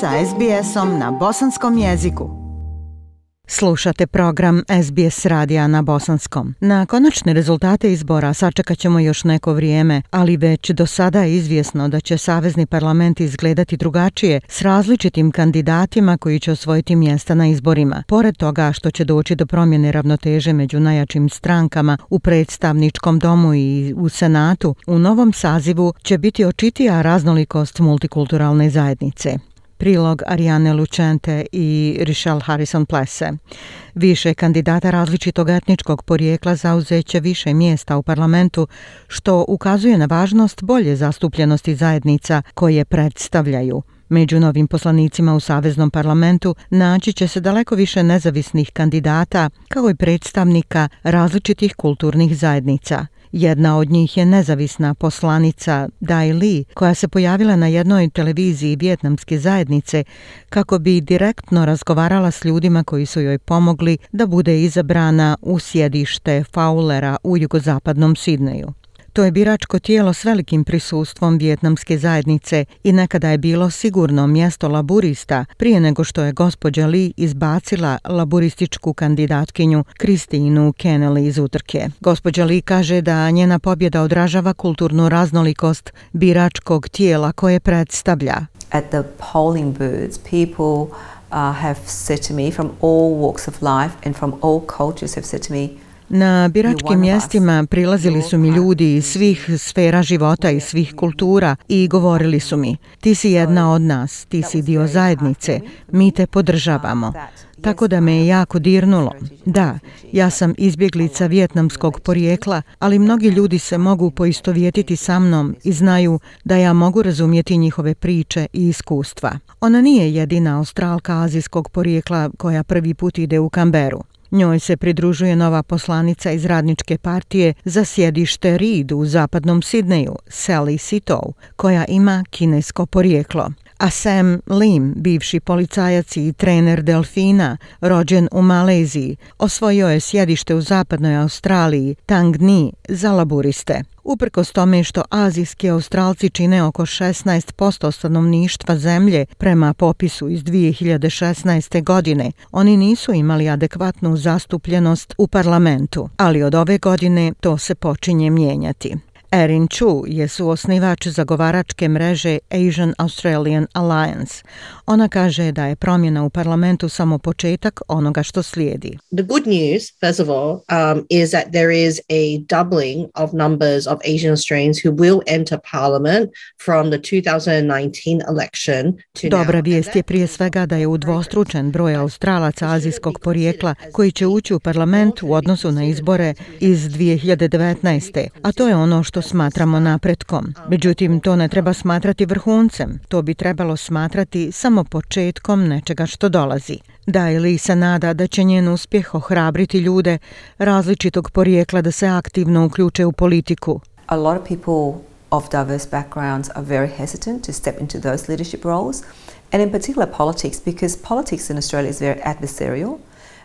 sa SBS-om na bosanskom jeziku. Slušate program SBS radija na bosanskom. Na konačne rezultate izbora sačekat ćemo još neko vrijeme, ali već do sada je izvjesno da će Savezni parlament izgledati drugačije s različitim kandidatima koji će osvojiti mjesta na izborima. Pored toga što će doći do promjene ravnoteže među najjačim strankama u predstavničkom domu i u Senatu, u novom sazivu će biti očitija raznolikost multikulturalne zajednice prilog Ariane Lucente i Richelle Harrison Plese. Više kandidata različitog etničkog porijekla zauzeće više mjesta u parlamentu, što ukazuje na važnost bolje zastupljenosti zajednica koje predstavljaju. Među novim poslanicima u Saveznom parlamentu naći će se daleko više nezavisnih kandidata kao i predstavnika različitih kulturnih zajednica – Jedna od njih je nezavisna poslanica Dai Li, koja se pojavila na jednoj televiziji vjetnamske zajednice kako bi direktno razgovarala s ljudima koji su joj pomogli da bude izabrana u sjedište Faulera u jugozapadnom Sidneju. To je biračko tijelo s velikim prisustvom vjetnamske zajednice i nekada je bilo sigurno mjesto laburista prije nego što je gospođa Lee izbacila laburističku kandidatkinju Kristinu Kennelly iz utrke. Gospođa Lee kaže da njena pobjeda odražava kulturnu raznolikost biračkog tijela koje predstavlja. At the polling booths, people uh, have said to me from all walks of life and from all cultures have said to me Na biračkim mjestima prilazili su mi ljudi iz svih sfera života i svih kultura i govorili su mi, ti si jedna od nas, ti si dio zajednice, mi te podržavamo. Tako da me je jako dirnulo. Da, ja sam izbjeglica vjetnamskog porijekla, ali mnogi ljudi se mogu poistovjetiti sa mnom i znaju da ja mogu razumjeti njihove priče i iskustva. Ona nije jedina australka azijskog porijekla koja prvi put ide u Kamberu. Njoj se pridružuje nova poslanica iz radničke partije za sjedište Reed u zapadnom Sidneju, Sally Sitow, koja ima kinesko porijeklo. A Sam Lim, bivši policajac i trener delfina, rođen u Maleziji, osvojio je sjedište u zapadnoj Australiji, Tang Ni, za laburiste. Uprkos tome što azijski australci čine oko 16% stanovništva zemlje prema popisu iz 2016. godine, oni nisu imali adekvatnu zastupljenost u parlamentu, ali od ove godine to se počinje mijenjati. Erin Chu je suosnivač zagovaračke mreže Asian Australian Alliance. Ona kaže da je promjena u parlamentu samo početak onoga što slijedi. The good news, first of all, um, is that there is a doubling of numbers of Asian Australians who will enter parliament from the 2019 election to Dobra vijest je prije svega da je udvostručen broj Australaca azijskog porijekla koji će ući u parlament u odnosu na izbore iz 2019. A to je ono što što smatramo napretkom. Međutim, to ne treba smatrati vrhuncem. To bi trebalo smatrati samo početkom nečega što dolazi. Da ili se nada da će njen uspjeh ohrabriti ljude različitog porijekla da se aktivno uključe u politiku. A lot of people of diverse backgrounds are very hesitant to step into those leadership roles and in particular politics because politics in Australia is very adversarial.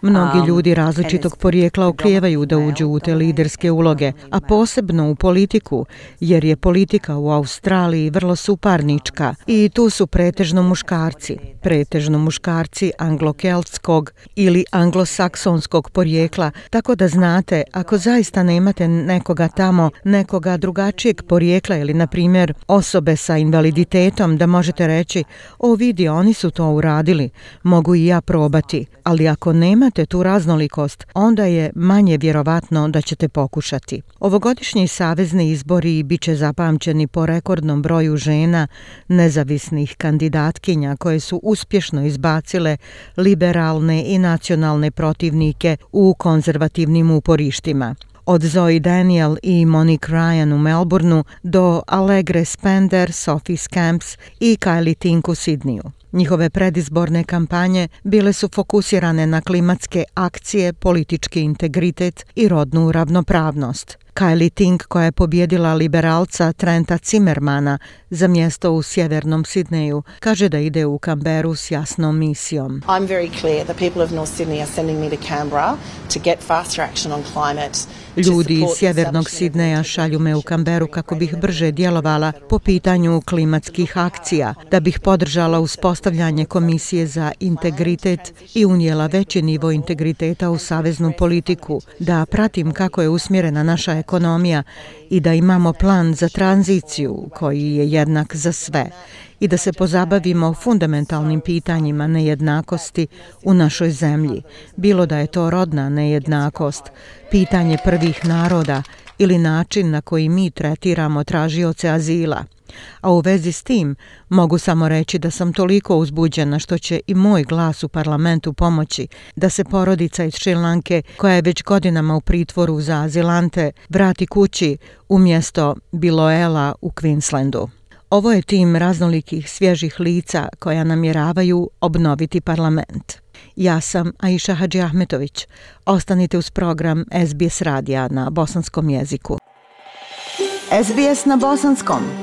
Mnogi um, ljudi različitog porijekla oklijevaju da uđu u te liderske uloge, a posebno u politiku, jer je politika u Australiji vrlo suparnička. I tu su pretežno muškarci, pretežno muškarci anglokeltskog ili anglosaksonskog porijekla, tako da znate, ako zaista nemate nekoga tamo, nekoga drugačijeg porijekla ili, na primjer, osobe sa invaliditetom, da možete reći, o vidi, oni su to uradili, mogu i ja probati, ali ako nema imate tu raznolikost, onda je manje vjerovatno da ćete pokušati. Ovogodišnji savezni izbori bit će zapamćeni po rekordnom broju žena nezavisnih kandidatkinja koje su uspješno izbacile liberalne i nacionalne protivnike u konzervativnim uporištima. Od Zoe Daniel i Monique Ryan u Melbourneu do Allegre Spender, Sophie Scamps i Kylie Tink u Sidniju. Njihove predizborne kampanje bile su fokusirane na klimatske akcije, politički integritet i rodnu ravnopravnost. Kylie Ting koja je pobjedila liberalca Trenta Zimmermana za mjesto u sjevernom Sidneju, kaže da ide u Kamberu s jasnom misijom. I'm very clear the people of North Sydney are sending me to Canberra to get faster action on climate. Ljudi iz sjevernog Sidneja šalju me u Kamberu kako bih brže djelovala po pitanju klimatskih akcija, da bih podržala uspostavljanje Komisije za integritet i unijela veći nivo integriteta u saveznu politiku, da pratim kako je usmjerena naša ekonomija i da imamo plan za tranziciju koji je jednak za sve i da se pozabavimo fundamentalnim pitanjima nejednakosti u našoj zemlji, bilo da je to rodna nejednakost, pitanje prvih naroda ili način na koji mi tretiramo tražioce azila. A u vezi s tim mogu samo reći da sam toliko uzbuđena što će i moj glas u parlamentu pomoći da se porodica iz Šrilanke, koja je već godinama u pritvoru za azilante, vrati kući umjesto Biloela u Queenslandu. Ovo je tim raznolikih svježih lica koja namjeravaju obnoviti parlament. Ja sam Aisha Hadži Ahmetović. Ostanite uz program SBS radija na bosanskom jeziku. SBS na bosanskom.